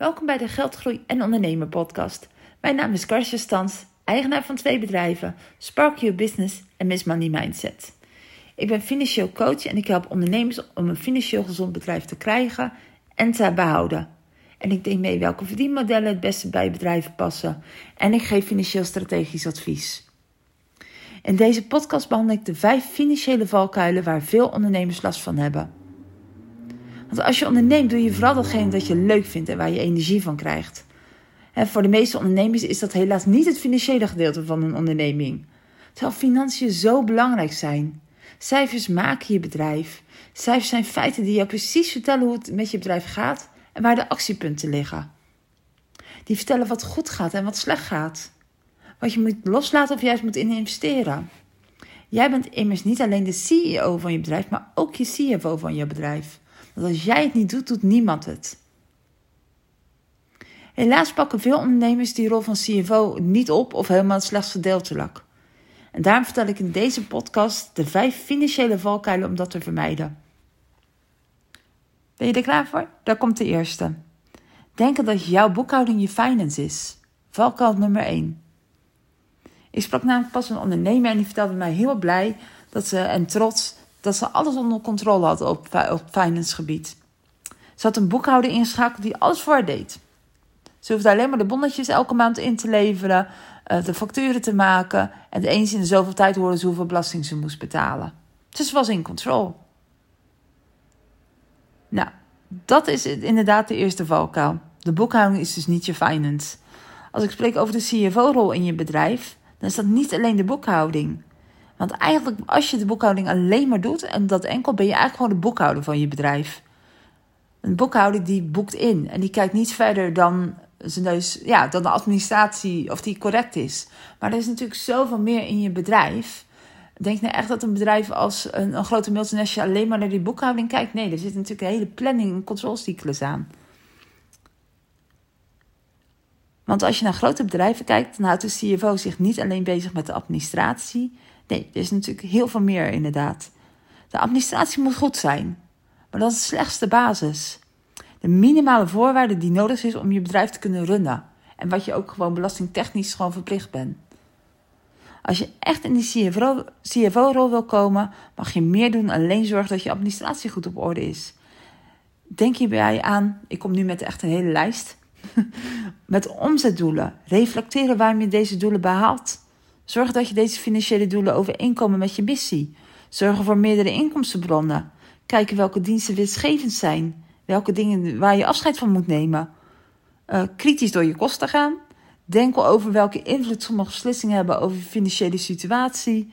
Welkom bij de Geldgroei en Ondernemer podcast. Mijn naam is Karsja Stans, eigenaar van twee bedrijven, Spark Your Business en Miss Money Mindset. Ik ben financieel coach en ik help ondernemers om een financieel gezond bedrijf te krijgen en te behouden. En ik denk mee welke verdienmodellen het beste bij bedrijven passen en ik geef financieel strategisch advies. In deze podcast behandel ik de vijf financiële valkuilen waar veel ondernemers last van hebben. Want als je onderneemt, doe je vooral datgene dat je leuk vindt en waar je energie van krijgt. En voor de meeste ondernemers is dat helaas niet het financiële gedeelte van een onderneming. Terwijl financiën zo belangrijk zijn. Cijfers maken je bedrijf. Cijfers zijn feiten die jou precies vertellen hoe het met je bedrijf gaat en waar de actiepunten liggen. Die vertellen wat goed gaat en wat slecht gaat. Wat je moet loslaten of juist moet investeren. Jij bent immers niet alleen de CEO van je bedrijf, maar ook je CFO van je bedrijf. Als jij het niet doet, doet niemand het. Helaas pakken veel ondernemers die rol van CFO niet op of helemaal slechts gedeeltelijk. En daarom vertel ik in deze podcast de vijf financiële valkuilen om dat te vermijden. Ben je er klaar voor? Daar komt de eerste. Denken dat jouw boekhouding je finance is. Valkuil nummer 1. Ik sprak namelijk pas een ondernemer en die vertelde mij heel blij dat ze, en trots dat ze alles onder controle had op, op finance gebied. Ze had een boekhouder ingeschakeld die alles voor haar deed. Ze hoefde alleen maar de bonnetjes elke maand in te leveren, eh, de facturen te maken en eens in de zoveel tijd hoorde ze hoeveel belasting ze moest betalen. Dus ze was in controle. Nou, dat is inderdaad de eerste valkuil. De boekhouding is dus niet je finance. Als ik spreek over de CFO-rol in je bedrijf, dan is dat niet alleen de boekhouding. Want eigenlijk, als je de boekhouding alleen maar doet en dat enkel, ben je eigenlijk gewoon de boekhouder van je bedrijf. Een boekhouder die boekt in en die kijkt niet verder dan, zijn neus, ja, dan de administratie of die correct is. Maar er is natuurlijk zoveel meer in je bedrijf. Denk nou echt dat een bedrijf als een, een grote multinational alleen maar naar die boekhouding kijkt? Nee, er zit natuurlijk een hele planning en controlecyclus aan. Want als je naar grote bedrijven kijkt, dan houdt de CFO zich niet alleen bezig met de administratie, Nee, er is natuurlijk heel veel meer inderdaad. De administratie moet goed zijn, maar dat is de slechtste basis. De minimale voorwaarde die nodig is om je bedrijf te kunnen runnen. En wat je ook gewoon belastingtechnisch gewoon verplicht bent. Als je echt in die CFO-rol wil komen, mag je meer doen alleen zorgen dat je administratie goed op orde is. Denk hierbij aan, ik kom nu met echt een hele lijst. met omzetdoelen. Reflecteren waarom je deze doelen behaalt. Zorg dat je deze financiële doelen overeenkomen met je missie. Zorg voor meerdere inkomstenbronnen. Kijken welke diensten winstgevend zijn. Welke dingen waar je afscheid van moet nemen. Uh, kritisch door je kosten gaan. Denk over welke invloed sommige beslissingen hebben over je financiële situatie.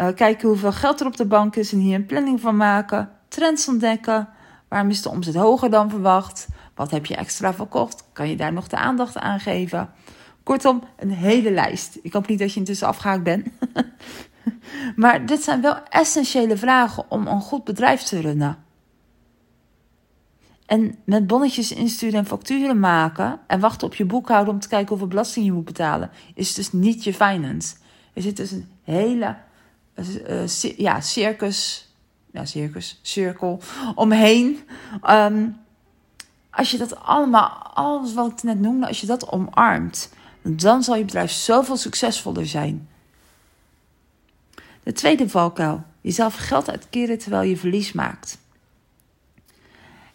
Uh, kijken hoeveel geld er op de bank is en hier een planning van maken. Trends ontdekken. Waarom is de omzet hoger dan verwacht? Wat heb je extra verkocht? Kan je daar nog de aandacht aan geven? Kortom, een hele lijst. Ik hoop niet dat je intussen afgehaakt bent. maar dit zijn wel essentiële vragen om een goed bedrijf te runnen. En met bonnetjes insturen en facturen maken en wachten op je boekhouder om te kijken hoeveel belasting je moet betalen, is dus niet je finance. Er zit dus een hele uh, ja, circus, ja, circus, cirkel omheen. Um, als je dat allemaal, alles wat ik net noemde, als je dat omarmt, dan zal je bedrijf zoveel succesvoller zijn. De tweede valkuil: jezelf geld uitkeren terwijl je verlies maakt.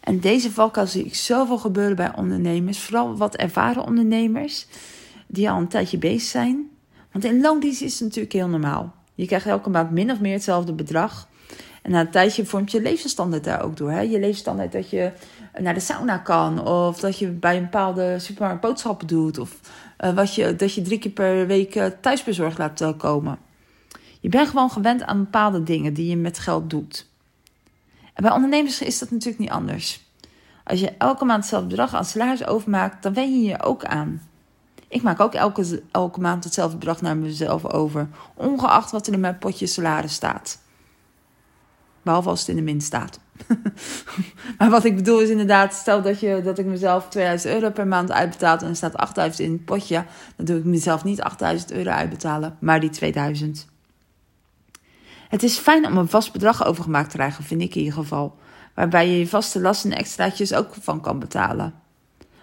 En deze valkuil zie ik zoveel gebeuren bij ondernemers, vooral wat ervaren ondernemers die al een tijdje bezig zijn. Want in loondienst is het natuurlijk heel normaal. Je krijgt elke maand min of meer hetzelfde bedrag. En na een tijdje vormt je levensstandaard daar ook door. Hè? Je levensstandaard dat je naar de sauna kan, of dat je bij een bepaalde supermarkt boodschappen doet, of wat je, dat je drie keer per week uh, thuisbezorgd laat uh, komen. Je bent gewoon gewend aan bepaalde dingen die je met geld doet. En bij ondernemers is dat natuurlijk niet anders. Als je elke maand hetzelfde bedrag aan salaris overmaakt, dan wen je je ook aan. Ik maak ook elke, elke maand hetzelfde bedrag naar mezelf over, ongeacht wat er in mijn potje salaris staat. Behalve als het in de min staat. maar wat ik bedoel is inderdaad, stel dat, je, dat ik mezelf 2000 euro per maand uitbetaal en er staat 8000 in het potje, dan doe ik mezelf niet 8000 euro uitbetalen, maar die 2000. Het is fijn om een vast bedrag overgemaakt te krijgen, vind ik in ieder geval. Waarbij je je vaste lasten en extraatjes ook van kan betalen.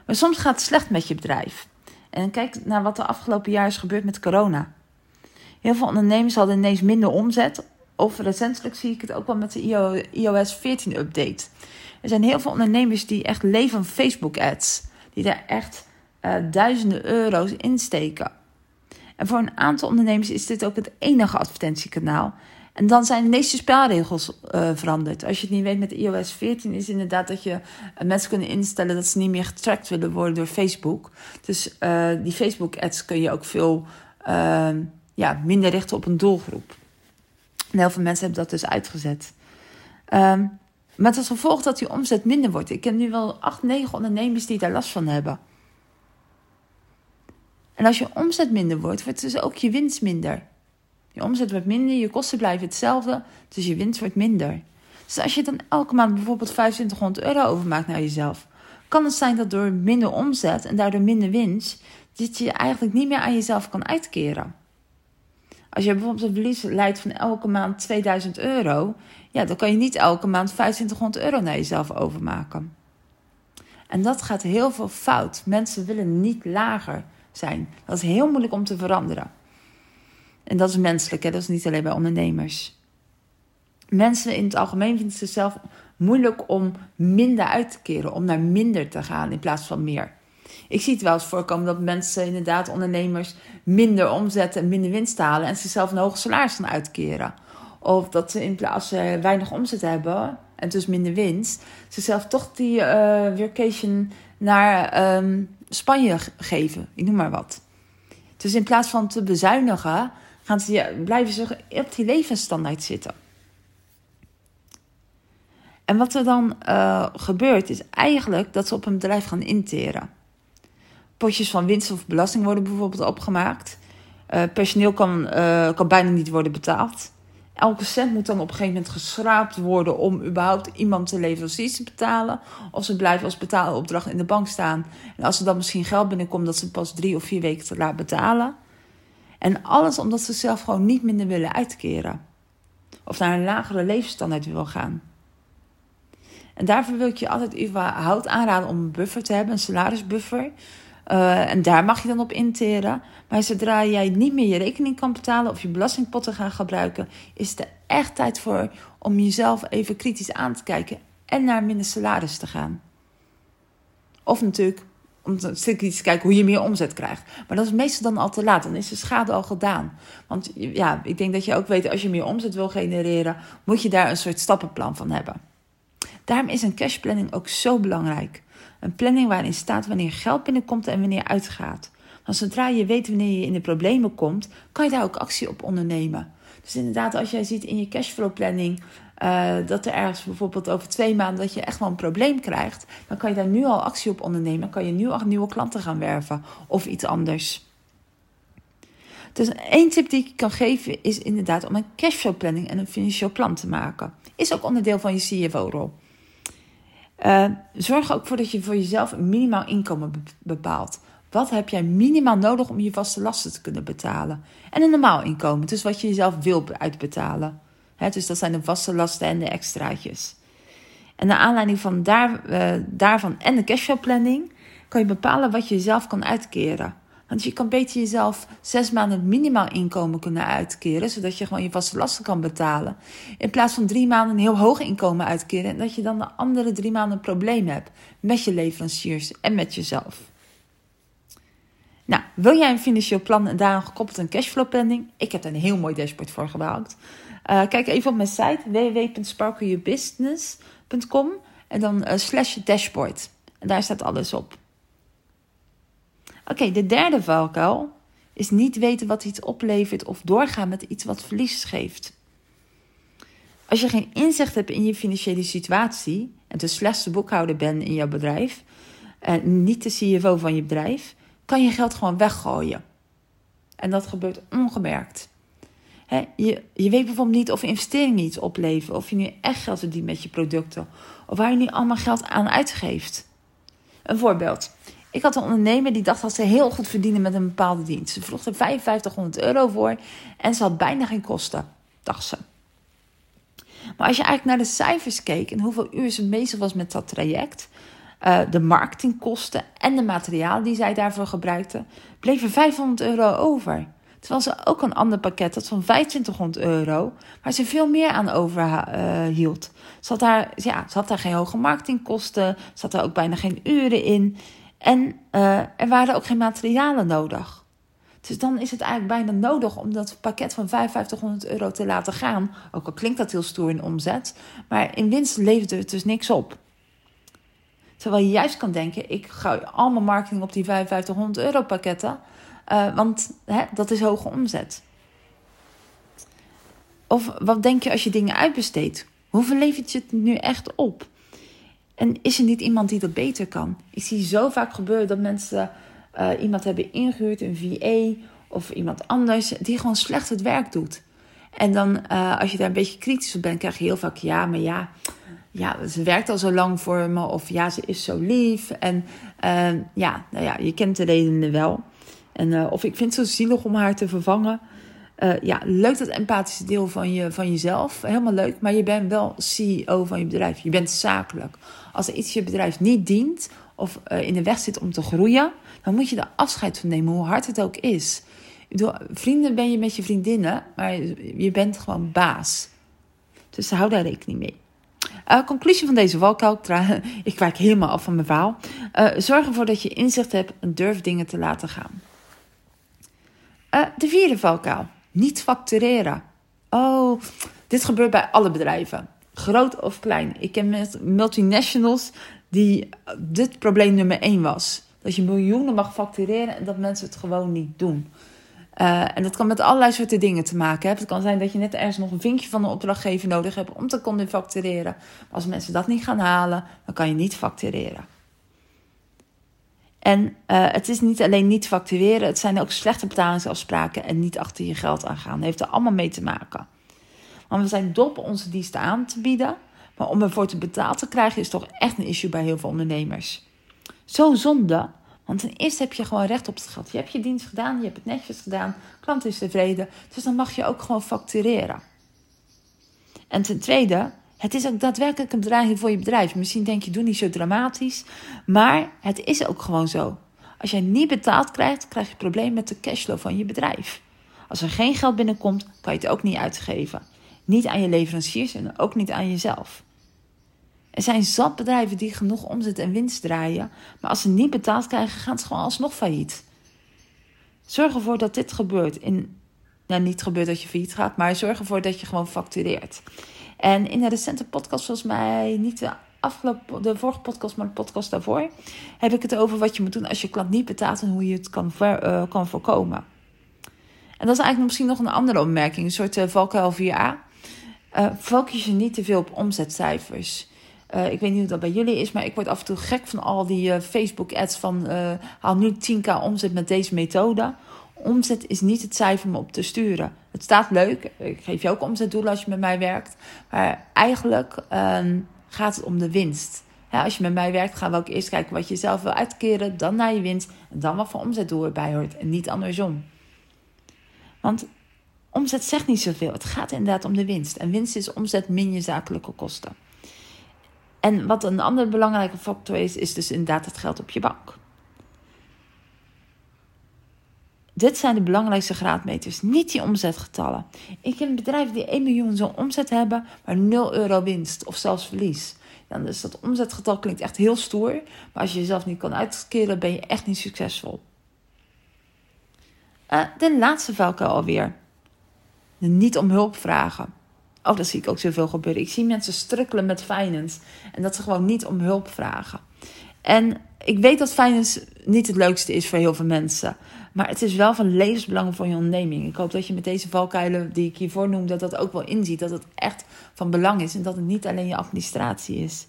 Maar soms gaat het slecht met je bedrijf. En kijk naar wat er afgelopen jaar is gebeurd met corona. Heel veel ondernemers hadden ineens minder omzet. Of recentelijk zie ik het ook wel met de iOS 14 update. Er zijn heel veel ondernemers die echt leven van Facebook ads. Die daar echt uh, duizenden euro's in steken. En voor een aantal ondernemers is dit ook het enige advertentiekanaal. En dan zijn de meeste spelregels uh, veranderd. Als je het niet weet met iOS 14 is inderdaad dat je uh, mensen kunnen instellen dat ze niet meer getracked willen worden door Facebook. Dus die Facebook ads kun je ook veel ehm, ja, minder richten op een doelgroep. En heel veel mensen hebben dat dus uitgezet. Met als gevolg dat die omzet minder wordt. Ik ken nu wel 8, 9 ondernemers die daar last van hebben. En als je omzet minder wordt, wordt dus ook je winst minder. Je omzet wordt minder, je kosten blijven hetzelfde, dus je winst wordt minder. Dus als je dan elke maand bijvoorbeeld 2500 euro overmaakt naar jezelf, kan het zijn dat door minder omzet en daardoor minder winst, dat je eigenlijk niet meer aan jezelf kan uitkeren. Als je bijvoorbeeld een verlies leidt van elke maand 2000 euro, ja, dan kan je niet elke maand 2500 euro naar jezelf overmaken. En dat gaat heel veel fout. Mensen willen niet lager zijn. Dat is heel moeilijk om te veranderen. En dat is menselijk, hè? dat is niet alleen bij ondernemers. Mensen in het algemeen vinden het zichzelf moeilijk om minder uit te keren, om naar minder te gaan in plaats van meer. Ik zie het wel eens voorkomen dat mensen, inderdaad, ondernemers, minder omzetten en minder winst halen en zichzelf een hoge salaris gaan uitkeren. Of dat ze in plaats ze weinig omzet hebben en dus minder winst, zichzelf toch die uh, vacation naar um, Spanje geven. Ik noem maar wat. Dus in plaats van te bezuinigen, gaan ze, blijven ze op die levensstandaard zitten. En wat er dan uh, gebeurt, is eigenlijk dat ze op een bedrijf gaan interen. Potjes van winst of belasting worden bijvoorbeeld opgemaakt. Uh, personeel kan, uh, kan bijna niet worden betaald. Elke cent moet dan op een gegeven moment geschraapt worden om überhaupt iemand te leveranciers te betalen. Of ze blijven als betaalopdracht in de bank staan. En als er dan misschien geld binnenkomt, dat ze pas drie of vier weken te laat betalen. En alles omdat ze zelf gewoon niet minder willen uitkeren. Of naar een lagere levensstandaard willen gaan. En daarvoor wil ik je altijd überhaupt aanraden om een buffer te hebben, een salarisbuffer. Uh, en daar mag je dan op interen. Maar zodra jij niet meer je rekening kan betalen of je belastingpotten gaan gebruiken, is het er echt tijd voor om jezelf even kritisch aan te kijken en naar minder salaris te gaan. Of natuurlijk om te kijken hoe je meer omzet krijgt. Maar dat is meestal dan al te laat. Dan is de schade al gedaan. Want ja, ik denk dat je ook weet, als je meer omzet wil genereren, moet je daar een soort stappenplan van hebben. Daarom is een cashplanning ook zo belangrijk. Een planning waarin staat wanneer geld binnenkomt en wanneer uitgaat. Want zodra je weet wanneer je in de problemen komt, kan je daar ook actie op ondernemen. Dus inderdaad, als jij ziet in je cashflow-planning uh, dat er ergens bijvoorbeeld over twee maanden dat je echt wel een probleem krijgt, dan kan je daar nu al actie op ondernemen. kan je nu al nieuwe klanten gaan werven of iets anders. Dus één tip die ik kan geven is inderdaad om een cashflow-planning en een financieel plan te maken. Is ook onderdeel van je CFO-rol. Uh, zorg ook voor dat je voor jezelf een minimaal inkomen bepaalt. Wat heb jij minimaal nodig om je vaste lasten te kunnen betalen? En een normaal inkomen, dus wat je jezelf wil uitbetalen. dus dat zijn de vaste lasten en de extraatjes. En naar aanleiding van daar, uh, daarvan en de cashflow planning kan je bepalen wat je jezelf kan uitkeren. Want je kan beter jezelf zes maanden minimaal inkomen kunnen uitkeren, zodat je gewoon je vaste lasten kan betalen. In plaats van drie maanden een heel hoog inkomen uitkeren en dat je dan de andere drie maanden een probleem hebt met je leveranciers en met jezelf. Nou, wil jij een financieel plan en daaraan gekoppeld een cashflow planning? Ik heb er een heel mooi dashboard voor gebouwd. Uh, kijk even op mijn site www.sparkleyourbusiness.com en dan uh, slash dashboard. En daar staat alles op. Oké, de derde valkuil is niet weten wat iets oplevert of doorgaan met iets wat verlies geeft. Als je geen inzicht hebt in je financiële situatie en de slechtste boekhouder bent in jouw bedrijf en niet de CFO van je bedrijf, kan je geld gewoon weggooien. En dat gebeurt ongemerkt. je, je weet bijvoorbeeld niet of investeringen iets opleveren, of je nu echt geld verdient met je producten, of waar je nu allemaal geld aan uitgeeft. Een voorbeeld. Ik had een ondernemer die dacht dat ze heel goed verdienen met een bepaalde dienst. Ze vroeg er 5500 euro voor en ze had bijna geen kosten, dacht ze. Maar als je eigenlijk naar de cijfers keek en hoeveel uur ze bezig was met dat traject, uh, de marketingkosten en de materialen die zij daarvoor gebruikten, bleven 500 euro over. Terwijl ze ook een ander pakket had van 2500 euro, waar ze veel meer aan overhield. Uh, ze, had daar, ja, ze daar geen hoge marketingkosten, ze had daar ook bijna geen uren in. En uh, er waren ook geen materialen nodig. Dus dan is het eigenlijk bijna nodig om dat pakket van 5500 euro te laten gaan. Ook al klinkt dat heel stoer in omzet. Maar in winst levert het dus niks op. Terwijl je juist kan denken, ik ga al mijn marketing op die 5500 euro pakketten. Uh, want hè, dat is hoge omzet. Of wat denk je als je dingen uitbesteedt? Hoeveel levert je het nu echt op? En is er niet iemand die dat beter kan? Ik zie zo vaak gebeuren dat mensen uh, iemand hebben ingehuurd, een VA of iemand anders, die gewoon slecht het werk doet. En dan, uh, als je daar een beetje kritisch op bent, krijg je heel vaak ja, maar ja, ja, ze werkt al zo lang voor me. Of ja, ze is zo lief. En uh, ja, nou ja, je kent de redenen wel. En, of ik vind het zo zielig om haar te vervangen. Uh, ja, leuk dat empathische deel van, je, van jezelf. Helemaal leuk. Maar je bent wel CEO van je bedrijf. Je bent zakelijk. Als er iets je bedrijf niet dient of in de weg zit om te groeien, dan moet je er afscheid van nemen, hoe hard het ook is. Vrienden ben je met je vriendinnen, maar je bent gewoon baas. Dus hou daar rekening mee. Uh, conclusie van deze valkuil. Ik kwijk helemaal af van mijn verhaal. Zorg ervoor dat je inzicht hebt en durf dingen te laten gaan. De vierde valkuil. Niet factureren. Oh, dit gebeurt bij alle bedrijven. Groot of klein. Ik ken multinationals die dit probleem nummer één was. Dat je miljoenen mag factureren en dat mensen het gewoon niet doen. Uh, en dat kan met allerlei soorten dingen te maken hebben. Het kan zijn dat je net ergens nog een vinkje van een opdrachtgever nodig hebt om te kunnen factureren. Maar als mensen dat niet gaan halen, dan kan je niet factureren. En uh, het is niet alleen niet factureren, het zijn ook slechte betalingsafspraken en niet achter je geld aangaan. Dat heeft er allemaal mee te maken. Want we zijn dop onze diensten aan te bieden, maar om ervoor te betaald te krijgen is toch echt een issue bij heel veel ondernemers. Zo zonde, want ten eerste heb je gewoon recht op het geld. Je hebt je dienst gedaan, je hebt het netjes gedaan, klant is tevreden. Dus dan mag je ook gewoon factureren. En ten tweede, het is ook daadwerkelijk een bedreiging voor je bedrijf. Misschien denk je, doe niet zo dramatisch. Maar het is ook gewoon zo. Als jij niet betaald krijgt, krijg je probleem met de cashflow van je bedrijf. Als er geen geld binnenkomt, kan je het ook niet uitgeven. Niet aan je leveranciers en ook niet aan jezelf. Er zijn zat bedrijven die genoeg omzet en winst draaien, maar als ze niet betaald krijgen, gaan ze gewoon alsnog failliet. Zorg ervoor dat dit gebeurt. In, nou, niet gebeurt dat je failliet gaat, maar zorg ervoor dat je gewoon factureert. En in de recente podcast, volgens mij niet de afgelopen, de vorige podcast, maar de podcast daarvoor, heb ik het over wat je moet doen als je klant niet betaalt en hoe je het kan, uh, kan voorkomen. En dat is eigenlijk misschien nog een andere opmerking, een soort uh, valkuil 4a. Uh, focus je niet te veel op omzetcijfers. Ik weet niet hoe dat bij jullie is, maar ik word af en toe gek van al die Facebook-ads van haal nu 10k omzet met deze methode. Omzet is niet het cijfer om op te sturen. Het staat leuk, ik geef je ook omzetdoelen als je met mij werkt. Maar eigenlijk ehm, gaat het om de winst. als je met mij werkt, gaan we ook eerst kijken wat je zelf wil uitkeren, dan naar je winst en dan wat voor omzetdoel erbij hoort en niet andersom. Want omzet zegt niet zoveel, het gaat inderdaad om de winst. En winst is omzet min je zakelijke kosten. En wat een andere belangrijke factor is, is dus inderdaad het geld op je bank. Dit zijn de belangrijkste graadmeters, niet die omzetgetallen. Ik ken bedrijven die 1 miljoen zo'n omzet hebben, maar 0 euro winst of zelfs verlies. Dan dus dat omzetgetal klinkt echt heel stoer, maar als je jezelf niet kan uitkeren, ben je echt niet succesvol. Uh, de laatste valkuil alweer. De niet om hulp vragen. Oh, dat zie ik ook zoveel gebeuren. Ik zie mensen strukkelen met finance. En dat ze gewoon niet om hulp vragen. En ik weet dat finance niet het leukste is voor heel veel mensen. Maar het is wel van levensbelang voor je onderneming. Ik hoop dat je met deze valkuilen die ik hiervoor noem, dat dat ook wel inziet. Dat het echt van belang is en dat het niet alleen je administratie is.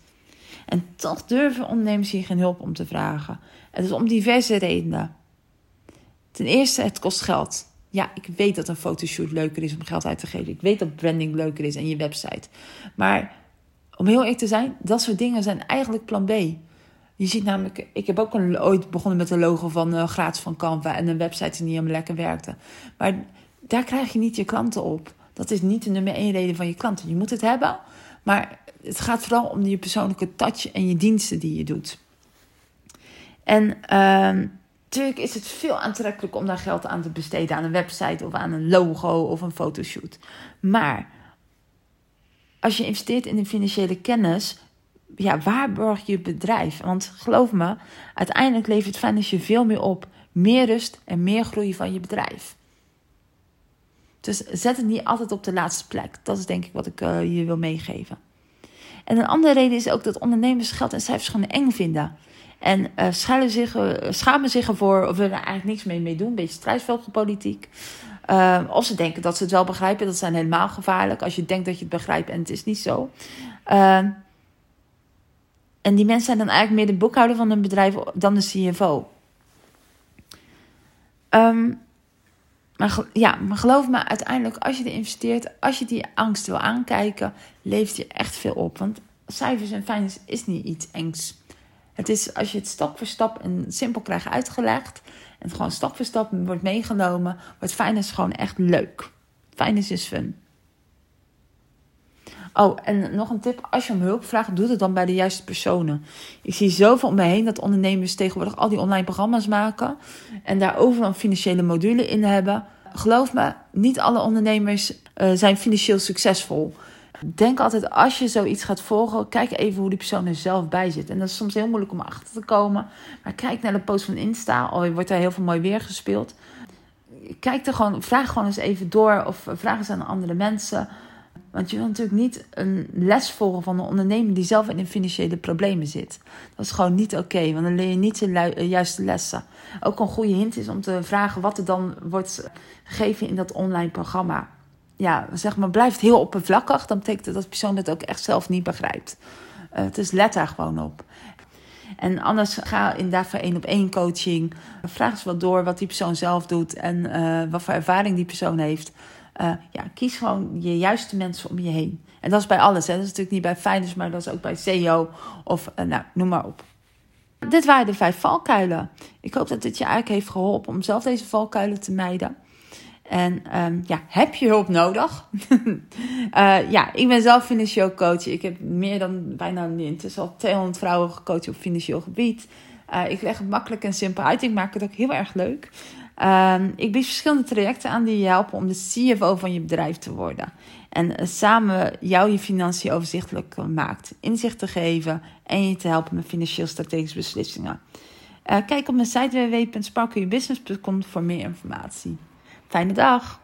En toch durven ondernemers hier geen hulp om te vragen. Het is om diverse redenen. Ten eerste, het kost geld. Ja, ik weet dat een fotoshoot leuker is om geld uit te geven. Ik weet dat branding leuker is en je website. Maar om heel eerlijk te zijn, dat soort dingen zijn eigenlijk plan B. Je ziet namelijk, ik heb ook ooit begonnen met een logo van uh, gratis van Canva en een website die niet helemaal lekker werkte. Maar daar krijg je niet je klanten op. Dat is niet de nummer één reden van je klanten. Je moet het hebben, maar het gaat vooral om je persoonlijke touch en je diensten die je doet. En natuurlijk ehm, is het veel aantrekkelijk om daar geld aan te besteden aan een website of aan een logo of een fotoshoot. Maar als je investeert in de financiële kennis, ja, waarborg je bedrijf? Want geloof me, uiteindelijk levert financiën veel meer op. Meer rust en meer groei van je bedrijf. Dus zet het niet altijd op de laatste plek. Dat is denk ik wat ik uh, je wil meegeven. En een andere reden is ook dat ondernemers geld en cijfers gewoon eng vinden. En uh, zich, uh, schamen zich ervoor of willen er eigenlijk niks mee, mee doen. Een beetje strijdveldpolitiek. Uh, of ze denken dat ze het wel begrijpen. Dat zijn helemaal gevaarlijk. Als je denkt dat je het begrijpt en het is niet zo. Ehm, en die mensen zijn dan eigenlijk meer de boekhouder van een bedrijf dan de CFO. Um, maar, ja, maar geloof me, uiteindelijk als je er investeert, als je die angst wil aankijken, levert je echt veel op. Want cijfers en finance is niet iets engs. Het is als je het stap voor stap en simpel krijgt uitgelegd en het gewoon stap voor stap wordt meegenomen, wordt finance gewoon echt leuk. Finance is fun. Oh, en nog een tip. Als je om hulp vraagt, doe het dan bij de juiste personen. Ik zie zoveel om me heen dat ondernemers tegenwoordig al die online programma's maken. En daar overal financiële module in hebben. Geloof me, niet alle ondernemers uh, zijn financieel succesvol. Denk altijd, als je zoiets gaat volgen, kijk even hoe die persoon er zelf bij zit. En dat is soms heel moeilijk om achter te komen. Maar kijk naar de post van Insta. Al wordt daar heel veel mooi weer gespeeld. Kijk er gewoon, vraag gewoon eens even door. Of vraag eens aan andere mensen. Want je wil natuurlijk niet een les volgen van een ondernemer die zelf in financiële problemen zit. Dat is gewoon niet oké, want dan leer je niet de eh, juiste lessen. Ook een goede hint is om te vragen wat er dan wordt gegeven in dat online programma. Ja, zeg maar, blijft heel oppervlakkig. Dan betekent dat dat persoon het ook echt zelf niet begrijpt. Uh, dus let daar gewoon op. En anders ga in daarvoor één op één coaching. Vraag eens wat door wat die persoon zelf doet en uh, wat voor ervaring die persoon heeft. Uh, ja, kies gewoon je juiste mensen om je heen. En dat is bij alles. Hè. Dat is natuurlijk niet bij finance, maar dat is ook bij CEO of uh, nou, noem maar op. Dit waren de vijf valkuilen. Ik hoop dat dit je eigenlijk heeft geholpen om zelf deze valkuilen te mijden. En um, ja, heb je hulp nodig? uh, ja, ik ben zelf financieel coach. Ik heb meer dan bijna intussen al 200 vrouwen gecoacht op financieel gebied. Ik leg het makkelijk en simpel uit. Ik maak het ook heel erg leuk. Um, ik bied verschillende trajecten aan die je helpen om de CFO van je bedrijf te worden. En uh, samen jou je financiën overzichtelijk maakt, inzicht te geven en je te helpen met financieel strategische beslissingen. Uh, kijk op mijn site www.sparkleyourbusiness.com voor meer informatie. Fijne dag!